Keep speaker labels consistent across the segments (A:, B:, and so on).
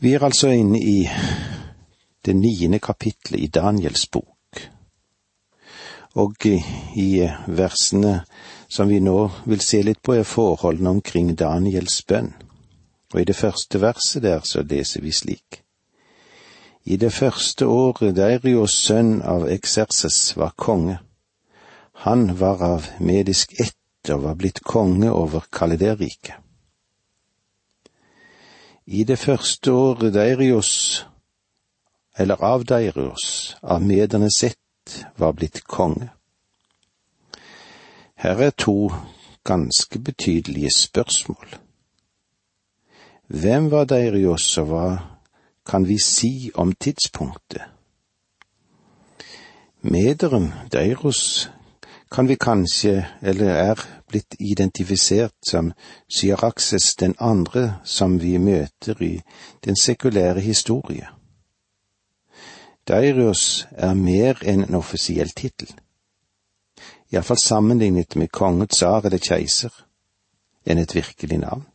A: Vi er altså inne i det niende kapitlet i Daniels bok, og i versene som vi nå vil se litt på, er forholdene omkring Daniels bønn. Og i det første verset der så leser vi slik. I det første året Deirios sønn av Ekserses var konge. Han var av medisk ett og var blitt konge over Kaliderriket. I det første året Deirios, eller av Deirios, av mederne sett, var blitt konge. Her er to ganske betydelige spørsmål. Hvem var Deirios, og hva kan vi si om tidspunktet? Mederen Deiros kan vi kanskje, eller er blitt identifisert som Syraxes den andre som vi møter i den sekulære historie. Dairios er mer enn en offisiell tittel, iallfall sammenlignet med konge, tsar eller keiser, enn et virkelig navn.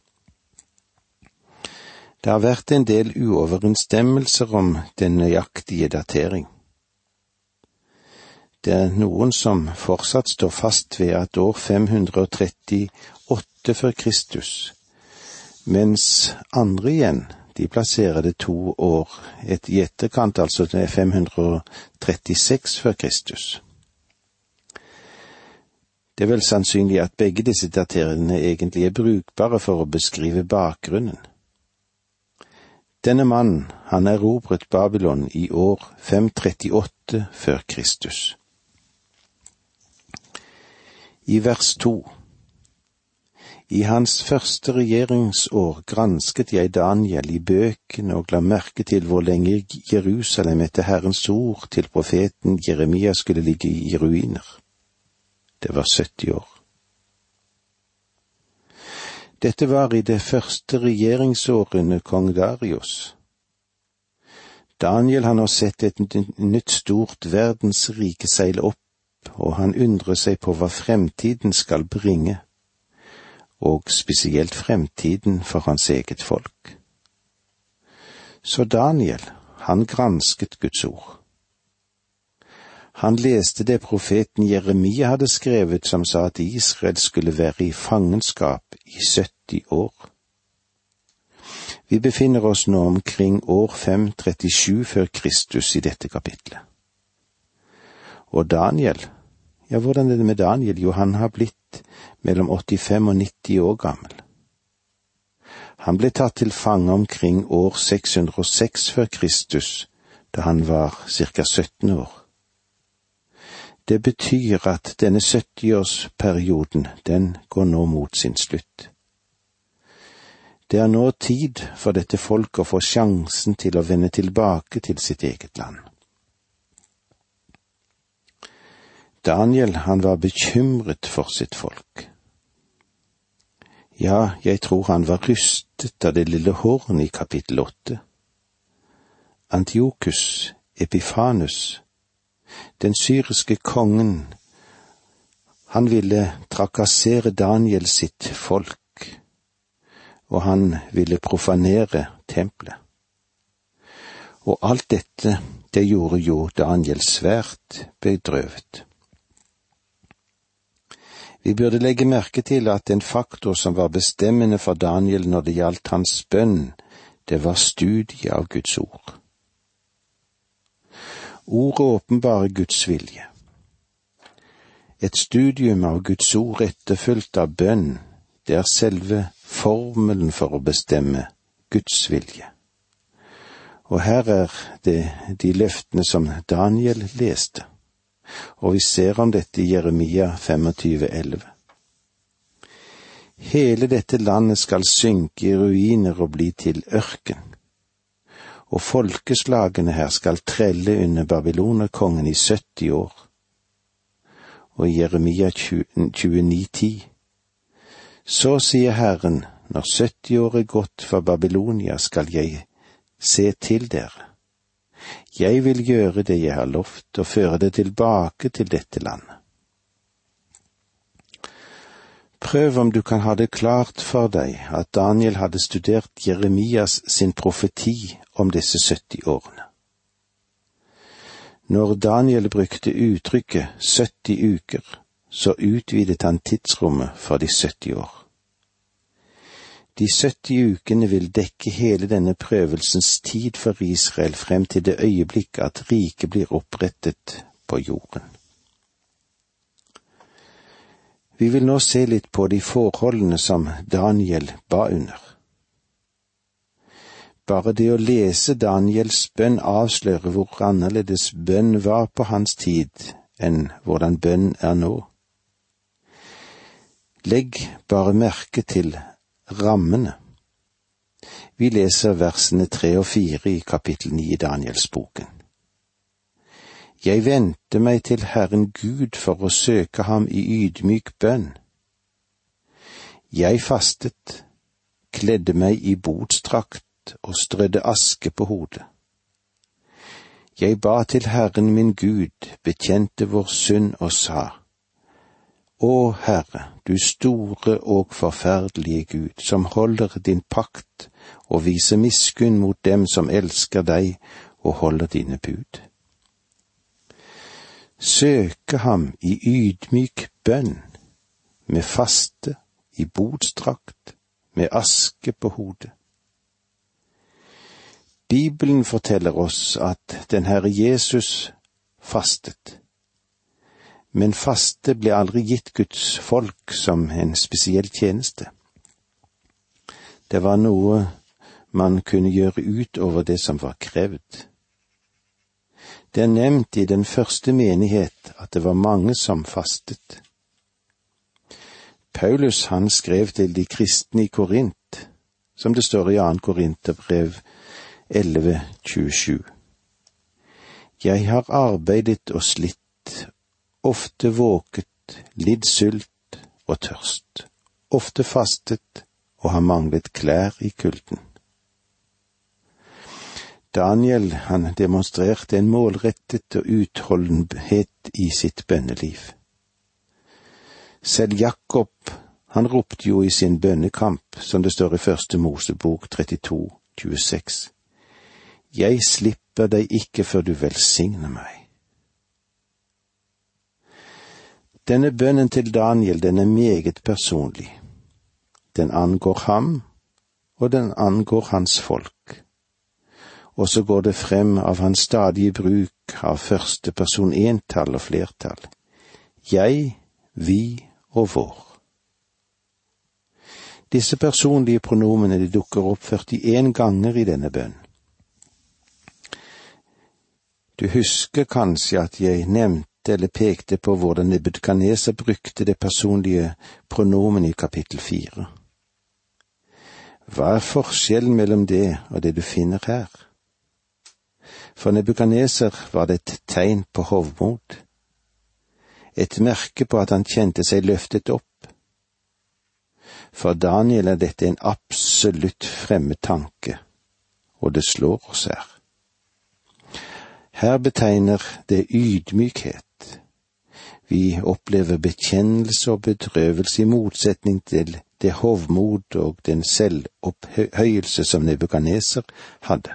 A: Det har vært en del uoverensstemmelser om den nøyaktige datering. Det er noen som fortsatt står fast ved at år 538 før Kristus, mens andre igjen, de plasserer det to år et i etterkant, altså det er 536 før Kristus. Det er vel sannsynlig at begge disse dateringene egentlig er brukbare for å beskrive bakgrunnen. Denne mannen, han erobret Babylon i år 538 før Kristus i vers to. I hans første regjeringsår gransket jeg Daniel i bøkene og la merke til hvor lenge Jerusalem etter Herrens ord til profeten Jeremia skulle ligge i ruiner. Det var 70 år. Dette var i det første regjeringsårene kong Darius. Daniel han har sett et nytt stort verdensrike seile opp og han undrer seg på hva fremtiden skal bringe, og spesielt fremtiden for hans eget folk. Så Daniel, han gransket Guds ord. Han leste det profeten Jeremia hadde skrevet som sa at Israel skulle være i fangenskap i 70 år. Vi befinner oss nå omkring år 537 før Kristus i dette kapitlet. Og Daniel, ja, hvordan er det med Daniel? Jo, han har blitt mellom 85 og 90 år gammel. Han ble tatt til fange omkring år 606 før Kristus, da han var ca. 17 år. Det betyr at denne 70-årsperioden, den går nå mot sin slutt. Det er nå tid for dette folk å få sjansen til å vende tilbake til sitt eget land. Daniel, han var bekymret for sitt folk. Ja, jeg tror han var rystet av det lille hornet i kapittel åtte. Antiokus Epifanus, den syriske kongen, han ville trakassere Daniel sitt folk, og han ville profanere tempelet. Og alt dette, det gjorde jo Daniel svært bedrøvet. Vi burde legge merke til at en faktor som var bestemmende for Daniel når det gjaldt hans bønn, det var studiet av Guds ord. Ordet åpenbarer Guds vilje. Et studium av Guds ord etterfulgt av bønn, det er selve formelen for å bestemme Guds vilje. Og her er det de løftene som Daniel leste og vi ser om dette i Jeremia 25,11. Hele dette landet skal synke i ruiner og bli til ørken, og folkeslagene her skal trelle under babylonerkongen i 70 år. Og i Jeremia 29,10. Så sier Herren, når 70 år er gått for Babylonia, skal jeg se til dere jeg vil gjøre det jeg har lovt, og føre det tilbake til dette landet. Prøv om du kan ha det klart for deg at Daniel hadde studert Jeremias sin profeti om disse 70 årene. Når Daniel brukte uttrykket 70 uker, så utvidet han tidsrommet for de 70 år. De 70 ukene vil dekke hele denne prøvelsens tid for Israel frem til det øyeblikk at riket blir opprettet på jorden. Vi vil nå se litt på de forholdene som Daniel ba under. Bare det å lese Daniels bønn avslører hvor annerledes bønn var på hans tid enn hvordan bønn er nå. Legg bare merke til rammene. Vi leser versene tre og fire i kapittel ni i Danielsboken. Jeg vendte meg til Herren Gud for å søke ham i ydmyk bønn. Jeg fastet, kledde meg i botsdrakt og strødde aske på hodet. Jeg ba til Herren min Gud, bekjente vår synd og sa, Å Herre, du store og forferdelige Gud, som holder din pakt og viser miskunn mot dem som elsker deg og holder dine bud søke ham i ydmyk bønn, med faste, i bodsdrakt, med aske på hodet. Bibelen forteller oss at den Herre Jesus fastet, men faste ble aldri gitt Guds folk som en spesiell tjeneste. Det var noe man kunne gjøre utover det som var krevd. Det er nevnt i den første menighet at det var mange som fastet. Paulus han skrev til de kristne i Korint, som det står i 2. Korinterbrev 11.27. Jeg har arbeidet og slitt, ofte våket, lidd sult og tørst, ofte fastet og har manglet klær i kulden. Daniel han demonstrerte en målrettet og utholdenhet i sitt bønneliv. Selv Jakob, han ropte jo i sin bønnekamp, som det står i første Mosebok 32, 26. Jeg slipper deg ikke før du velsigner meg. Denne bønnen til Daniel, den er meget personlig. Den angår ham, og den angår hans folk og så går det frem av hans stadige bruk av første person entall og flertall. Jeg, vi og vår. Disse personlige pronomene de dukker opp 41 ganger i denne bønnen. Du husker kanskje at jeg nevnte eller pekte på hvordan Nebukadneser brukte det personlige pronomen i kapittel fire. Hva er forskjellen mellom det og det du finner her? For Nebukadneser var det et tegn på hovmod, et merke på at han kjente seg løftet opp. For Daniel er dette en absolutt fremmed tanke, og det slår oss her. Her betegner det ydmykhet. Vi opplever bekjennelse og bedrøvelse i motsetning til det hovmod og den selvopphøyelse som Nebukaneser hadde.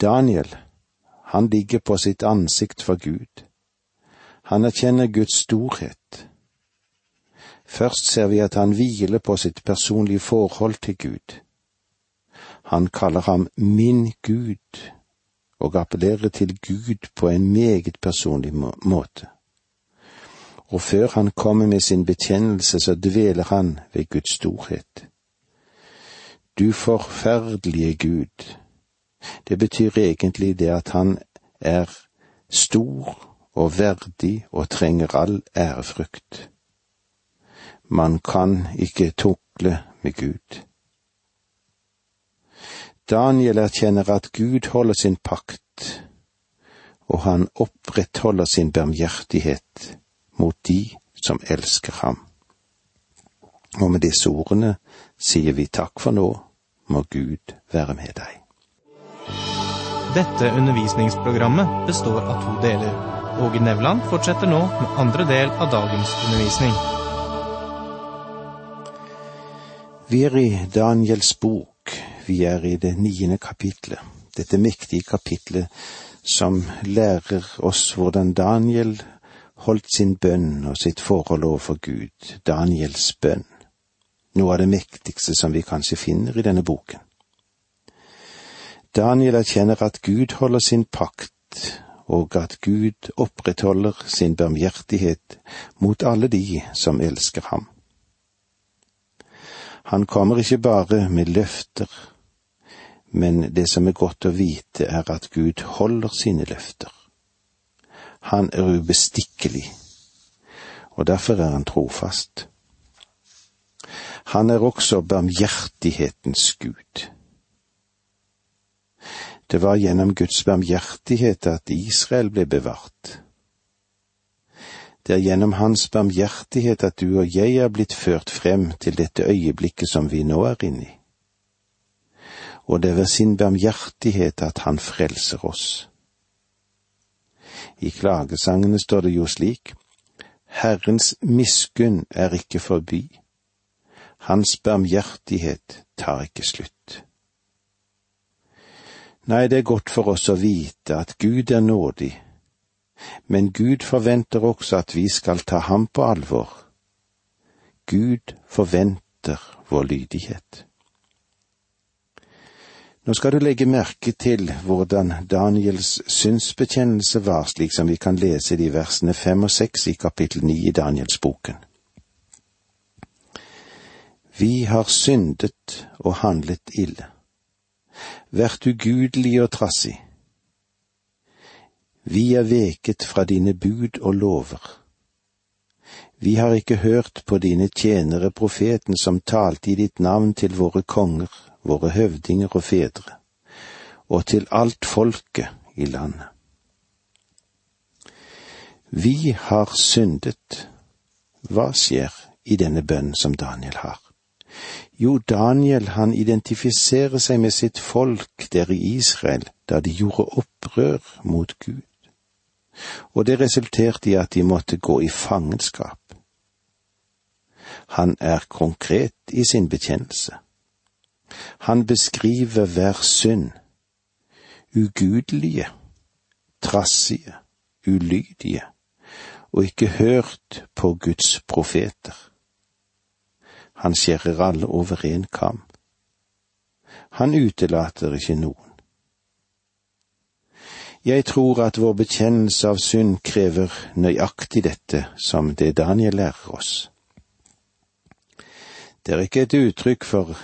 A: Daniel, han ligger på sitt ansikt for Gud. Han erkjenner Guds storhet. Først ser vi at han hviler på sitt personlige forhold til Gud. Han kaller ham min Gud, og appellere til Gud på en meget personlig måte. Og før han kommer med sin bekjennelse, så dveler han ved Guds storhet. Du forferdelige Gud, det betyr egentlig det at han er stor og verdig og trenger all ærefrykt. Man kan ikke tukle med Gud. Daniel erkjenner at Gud holder sin pakt, og han opprettholder sin barmhjertighet mot de som elsker ham. Og med disse ordene sier vi takk for nå, må Gud være med deg.
B: Dette undervisningsprogrammet består av to deler. Åge Nevland fortsetter nå med andre del av dagens undervisning.
A: Vi er i Daniels bok. Vi er i det niende kapitlet. Dette mektige kapitlet som lærer oss hvordan Daniel holdt sin bønn og sitt forhold overfor Gud, Daniels bønn. Noe av det mektigste som vi kanskje finner i denne boken. Daniel erkjenner at Gud holder sin pakt og at Gud opprettholder sin barmhjertighet mot alle de som elsker ham. Han kommer ikke bare med løfter, men det som er godt å vite, er at Gud holder sine løfter. Han er ubestikkelig, og derfor er han trofast. Han er også barmhjertighetens Gud. Det var gjennom Guds barmhjertighet at Israel ble bevart. Det er gjennom Hans barmhjertighet at du og jeg er blitt ført frem til dette øyeblikket som vi nå er inne i. Og det er ved sin barmhjertighet at Han frelser oss. I klagesangene står det jo slik, Herrens miskunn er ikke forbi, Hans barmhjertighet tar ikke slutt. Nei, det er godt for oss å vite at Gud er nådig, men Gud forventer også at vi skal ta ham på alvor. Gud forventer vår lydighet. Nå skal du legge merke til hvordan Daniels synsbekjennelse var, slik som vi kan lese det i versene fem og seks i kapittel ni i Danielsboken. Vi har syndet og handlet ille vært ugudelige og trassig. Vi er veket fra dine bud og lover. Vi har ikke hørt på dine tjenere profeten som talte i ditt navn til våre konger, våre høvdinger og fedre, og til alt folket i landet. Vi har syndet. Hva skjer i denne bønnen som Daniel har? Jo, Daniel han identifiserer seg med sitt folk der i Israel da de gjorde opprør mot Gud, og det resulterte i at de måtte gå i fangenskap. Han er konkret i sin bekjennelse. Han beskriver hver synd, ugudelige, trassige, ulydige, og ikke hørt på Guds profeter. Han skjærer alle over en kam. Han utelater ikke noen. Jeg tror at vår bekjennelse av synd krever nøyaktig dette som det Daniel lærer oss. Det er ikke et uttrykk for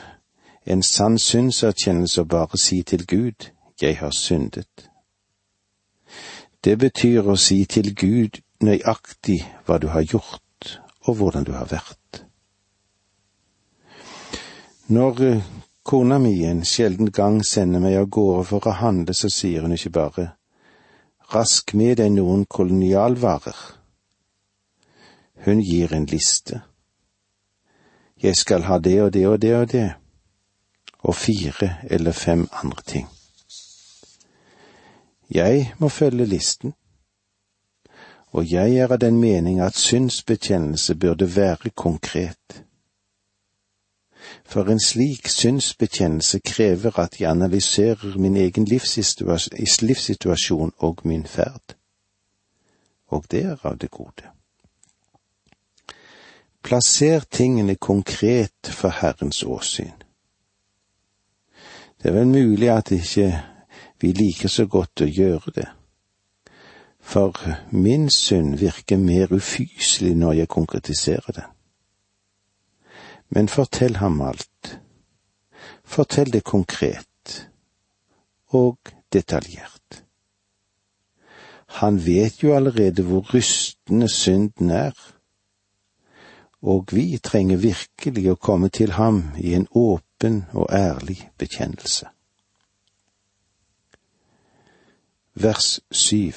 A: en sann synserkjennelse å bare si til Gud jeg har syndet. Det betyr å si til Gud nøyaktig hva du har gjort og hvordan du har vært. Når eh, kona mi en sjelden gang sender meg av gårde for å handle, så sier hun ikke bare rask med deg noen kolonialvarer. Hun gir en liste. Jeg skal ha det og det og det og det, og fire eller fem andre ting. Jeg må følge listen, og jeg er av den mening at synsbekjennelse burde være konkret for en slik synsbekjennelse krever at jeg analyserer min egen livssituasjon og min ferd. Og det er av det gode. Plasser tingene konkret for Herrens åsyn. Det er vel mulig at ikke vi liker så godt å gjøre det, for min synd virker mer ufyselig når jeg konkretiserer den. Men fortell ham alt. Fortell det konkret og detaljert. Han vet jo allerede hvor rystende synden er, og vi trenger virkelig å komme til ham i en åpen og ærlig bekjennelse. Vers syv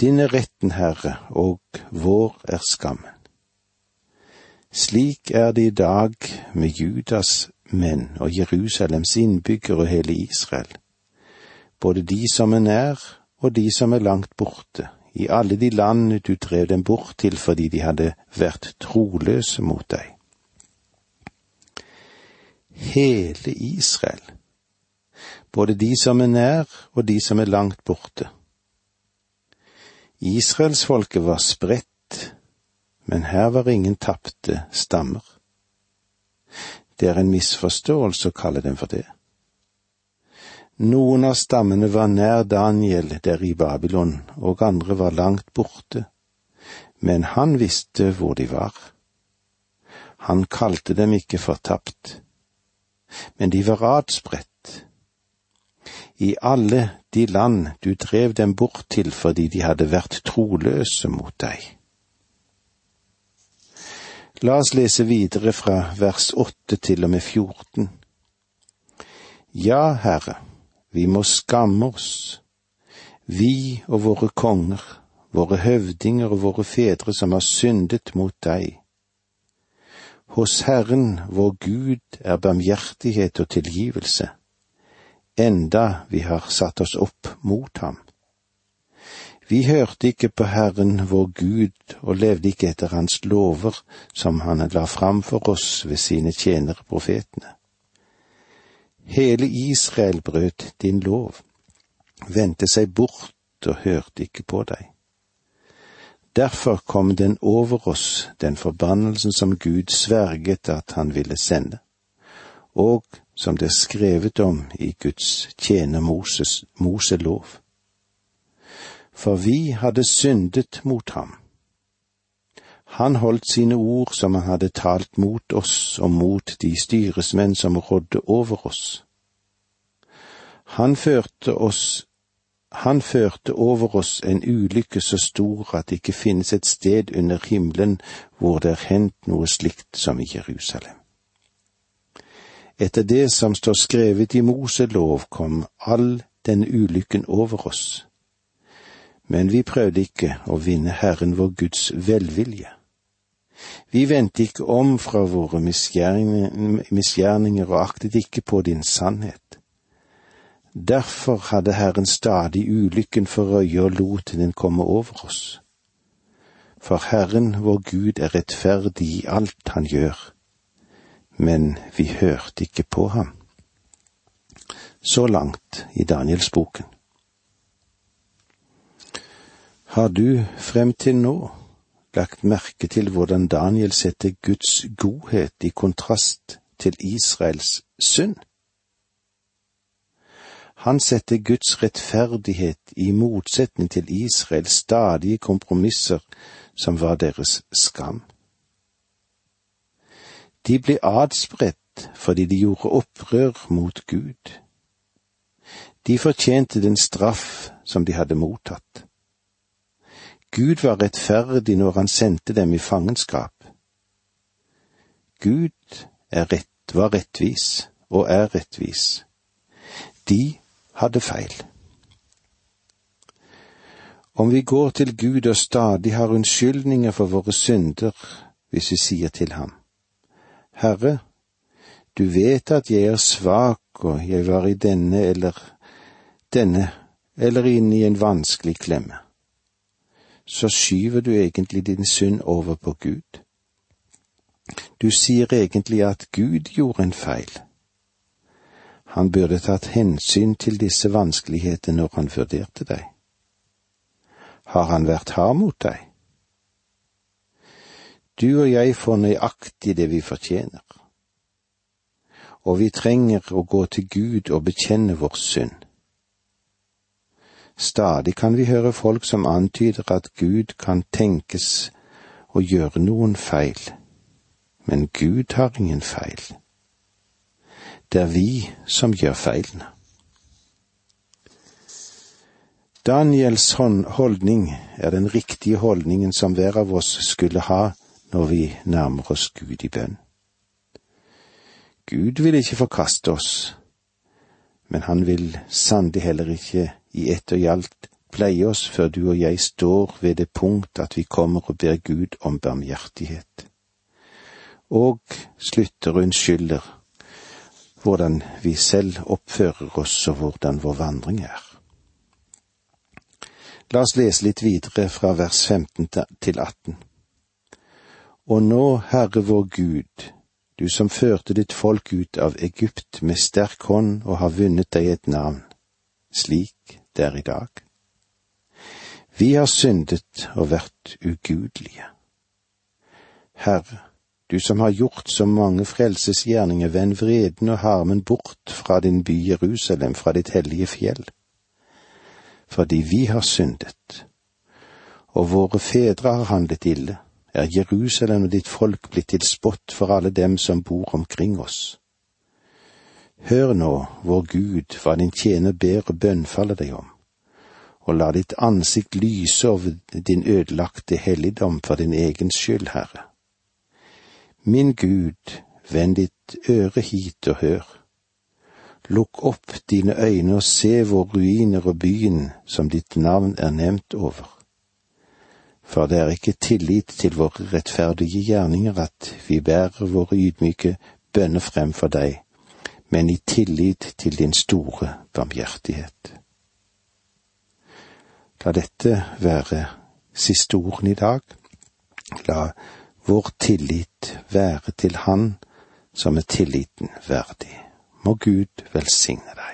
A: Din er retten, Herre, og vår er skammen. Slik er det i dag med Judas menn og Jerusalems innbyggere og hele Israel, både de som er nær og de som er langt borte, i alle de land du drev dem bort til fordi de hadde vært troløse mot deg. Hele Israel, både de som er nær og de som er langt borte. Israelsfolket var spredt, men her var ingen tapte stammer. Det er en misforståelse å kalle dem for det. Noen av stammene var nær Daniel der i Babylon, og andre var langt borte, men han visste hvor de var. Han kalte dem ikke fortapt, men de var adspredt. I alle de land du drev dem bort til fordi de hadde vært troløse mot deg. La oss lese videre fra vers åtte til og med fjorten. Ja, Herre, vi må skamme oss, vi og våre konger, våre høvdinger og våre fedre som har syndet mot deg. Hos Herren vår Gud er barmhjertighet og tilgivelse, enda vi har satt oss opp mot ham. Vi hørte ikke på Herren vår Gud og levde ikke etter hans lover som han la fram for oss ved sine tjenere profetene. Hele Israel brøt din lov, vendte seg bort og hørte ikke på deg. Derfor kom den over oss, den forbannelsen som Gud sverget at han ville sende, og som det er skrevet om i Guds tjener Moses, Moselov. For vi hadde syndet mot ham han holdt sine ord som han hadde talt mot oss og mot de styresmenn som rådde over oss. Han førte oss han førte over oss en ulykke så stor at det ikke finnes et sted under himmelen hvor det er hendt noe slikt som i Jerusalem. Etter det som står skrevet i Moselov, kom all denne ulykken over oss. Men vi prøvde ikke å vinne Herren vår Guds velvilje. Vi vendte ikke om fra våre misgjerninger og aktet ikke på din sannhet. Derfor hadde Herren stadig ulykken for øye og lot den komme over oss. For Herren vår Gud er rettferdig i alt han gjør, men vi hørte ikke på ham. Så langt i Danielsboken. Har du frem til nå lagt merke til hvordan Daniel setter Guds godhet i kontrast til Israels synd. Han setter Guds rettferdighet i motsetning til Israels stadige kompromisser som var deres skam. De ble adspredt fordi de gjorde opprør mot Gud. De fortjente den straff som de hadde mottatt. Gud var rettferdig når han sendte dem i fangenskap. Gud rett, var rettvis og er rettvis. De hadde feil. Om vi går til Gud og stadig har unnskyldninger for våre synder hvis vi sier til ham, Herre, du vet at jeg er svak og jeg var i denne eller denne eller inne i en vanskelig klemme så skyver du egentlig din synd over på Gud. Du sier egentlig at Gud gjorde en feil. Han burde tatt hensyn til disse vanskelighetene når han vurderte deg. Har han vært hard mot deg? Du og jeg får nøyaktig det vi fortjener, og vi trenger å gå til Gud og bekjenne vår synd. Stadig kan vi høre folk som antyder at Gud kan tenkes å gjøre noen feil, men Gud har ingen feil. Det er vi som gjør feilene. Daniels holdning er den riktige holdningen som hver av oss skulle ha når vi nærmer oss Gud i bønn. Gud vil ikke forkaste oss, men han vil sannelig heller ikke i ett og i alt pleie oss før du og jeg står ved det punkt at vi kommer og ber Gud om barmhjertighet, og slutter og unnskylder hvordan vi selv oppfører oss og hvordan vår vandring er. La oss lese litt videre fra vers 15 til 18. Og nå, Herre vår Gud, du som førte ditt folk ut av Egypt med sterk hånd og har vunnet deg et navn, slik det er i dag. Vi har syndet og vært ugudelige. Herre, du som har gjort så mange frelsesgjerninger, vend vreden og harmen bort fra din by Jerusalem, fra ditt hellige fjell. Fordi vi har syndet, og våre fedre har handlet ille, er Jerusalem og ditt folk blitt til spott for alle dem som bor omkring oss. Hør nå, vår Gud, hva din tjener ber og bønnfaller deg om, og la ditt ansikt lyse over din ødelagte helligdom for din egen skyld, Herre Min Gud, vend ditt øre hit og hør. Lukk opp dine øyne og se hvor ruiner og byen som ditt navn er nevnt over. For det er ikke tillit til våre rettferdige gjerninger at vi bærer våre ydmyke bønner frem for deg, men i tillit til din store barmhjertighet. La dette være siste ordene i dag. La vår tillit være til Han som er tilliten verdig. Må Gud velsigne deg.